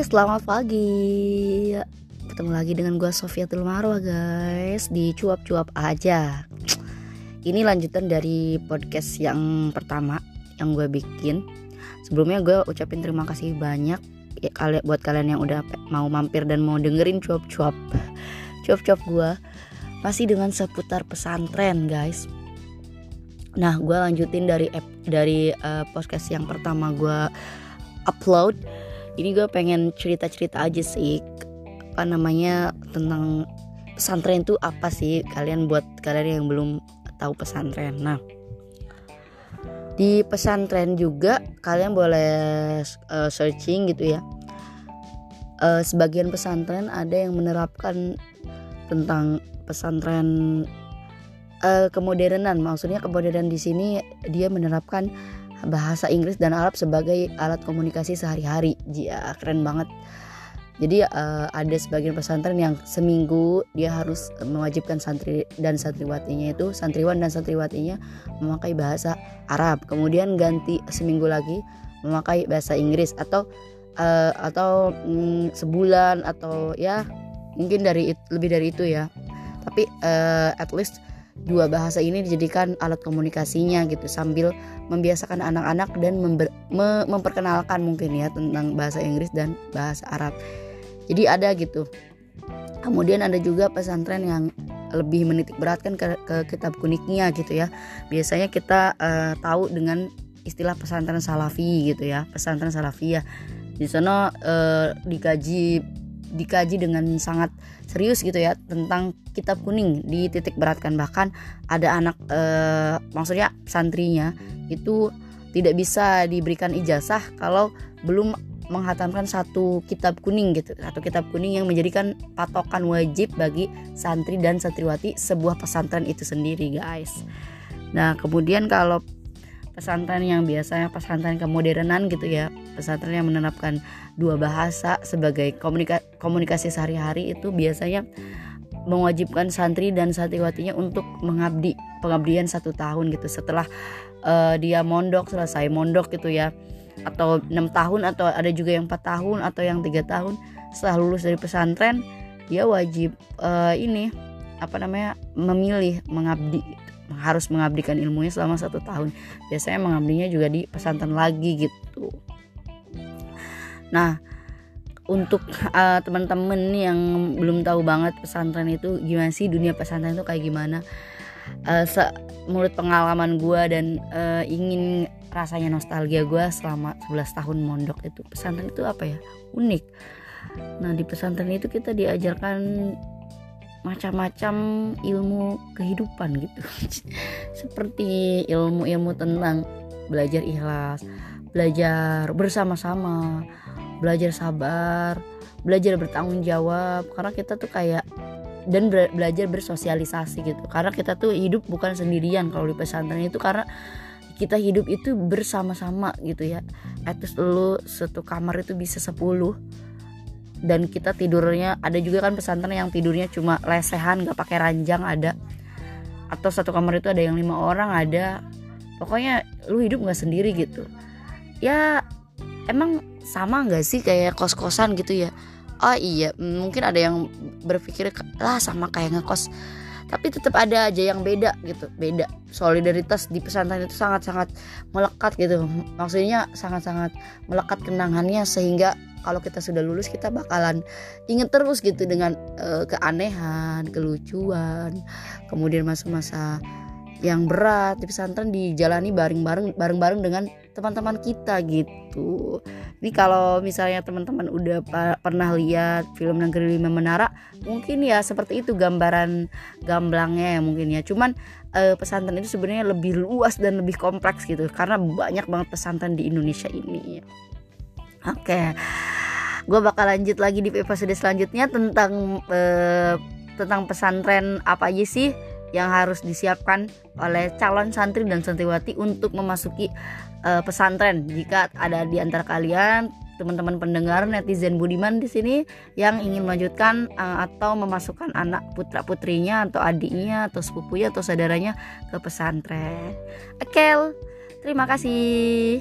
Selamat pagi. Ketemu lagi dengan gue Sofia Marwah guys di cuap-cuap aja. Ini lanjutan dari podcast yang pertama yang gue bikin. Sebelumnya gue ucapin terima kasih banyak ya kalian buat kalian yang udah mau mampir dan mau dengerin cuap-cuap. Cuap-cuap gue masih dengan seputar pesantren guys. Nah, gue lanjutin dari dari uh, podcast yang pertama gue upload ini gue pengen cerita-cerita aja sih apa namanya tentang pesantren itu apa sih? Kalian buat kalian yang belum tahu pesantren. Nah di pesantren juga kalian boleh uh, searching gitu ya. Uh, sebagian pesantren ada yang menerapkan tentang pesantren uh, kemodernan. Maksudnya kemodernan di sini dia menerapkan bahasa Inggris dan Arab sebagai alat komunikasi sehari-hari. Ya, keren banget. Jadi uh, ada sebagian pesantren yang seminggu dia harus mewajibkan santri dan santriwatinya itu santriwan dan santriwatinya memakai bahasa Arab. Kemudian ganti seminggu lagi memakai bahasa Inggris atau uh, atau mm, sebulan atau ya mungkin dari lebih dari itu ya. Tapi uh, at least dua bahasa ini dijadikan alat komunikasinya gitu sambil membiasakan anak-anak dan member, me, memperkenalkan mungkin ya tentang bahasa Inggris dan bahasa Arab. Jadi ada gitu. Kemudian ada juga pesantren yang lebih menitik beratkan ke, ke kitab kuniknya gitu ya. Biasanya kita uh, tahu dengan istilah pesantren salafi gitu ya, pesantren salafiyah. Di sana uh, dikaji dikaji dengan sangat serius gitu ya tentang kitab kuning di titik beratkan. Bahkan ada anak eh, maksudnya santrinya itu tidak bisa diberikan ijazah kalau belum menghatamkan satu kitab kuning gitu. Satu kitab kuning yang menjadikan patokan wajib bagi santri dan santriwati sebuah pesantren itu sendiri guys. Nah kemudian kalau pesantren yang biasanya pesantren kemodernan gitu ya. Pesantren yang menerapkan dua bahasa sebagai komunika komunikasi sehari-hari itu biasanya mewajibkan santri dan santriwatinya untuk mengabdi pengabdian satu tahun gitu. Setelah uh, dia mondok selesai mondok gitu ya atau enam tahun atau ada juga yang empat tahun atau yang tiga tahun setelah lulus dari pesantren dia wajib uh, ini apa namanya memilih mengabdi harus mengabdikan ilmunya selama satu tahun. Biasanya mengabdinya juga di pesantren lagi gitu. Nah untuk uh, teman-teman yang belum tahu banget pesantren itu gimana sih dunia pesantren itu kayak gimana uh, menurut pengalaman gue dan uh, ingin rasanya nostalgia gue selama 11 tahun mondok itu pesantren itu apa ya? Unik. Nah di pesantren itu kita diajarkan macam-macam ilmu kehidupan gitu. Seperti ilmu-ilmu tentang belajar ikhlas belajar bersama-sama belajar sabar belajar bertanggung jawab. Karena kita tuh kayak dan belajar bersosialisasi gitu. Karena kita tuh hidup bukan sendirian kalau di pesantren itu karena kita hidup itu bersama-sama gitu ya. Etis lu satu kamar itu bisa 10 dan kita tidurnya ada juga kan pesantren yang tidurnya cuma lesehan nggak pakai ranjang ada. Atau satu kamar itu ada yang lima orang ada. Pokoknya lu hidup nggak sendiri gitu. Ya emang sama nggak sih kayak kos kosan gitu ya? Oh iya mungkin ada yang berpikir lah sama kayak ngekos tapi tetap ada aja yang beda gitu beda. Solidaritas di pesantren itu sangat sangat melekat gitu. Maksudnya sangat sangat melekat kenangannya sehingga kalau kita sudah lulus kita bakalan inget terus gitu dengan uh, keanehan, kelucuan, kemudian masa-masa yang berat di pesantren dijalani bareng-bareng bareng-bareng dengan teman-teman kita gitu. Ini kalau misalnya teman-teman udah pernah lihat film Negeri Lima Menara, mungkin ya seperti itu gambaran gamblangnya ya mungkin ya. Cuman uh, pesantren itu sebenarnya lebih luas dan lebih kompleks gitu karena banyak banget pesantren di Indonesia ini. Oke. Gue bakal lanjut lagi di episode selanjutnya tentang uh, tentang pesantren apa aja sih yang harus disiapkan oleh calon santri dan santriwati untuk memasuki uh, pesantren. Jika ada di antara kalian teman-teman pendengar netizen Budiman di sini yang ingin melanjutkan uh, atau memasukkan anak putra putrinya atau adiknya atau sepupunya atau saudaranya ke pesantren. Oke, terima kasih.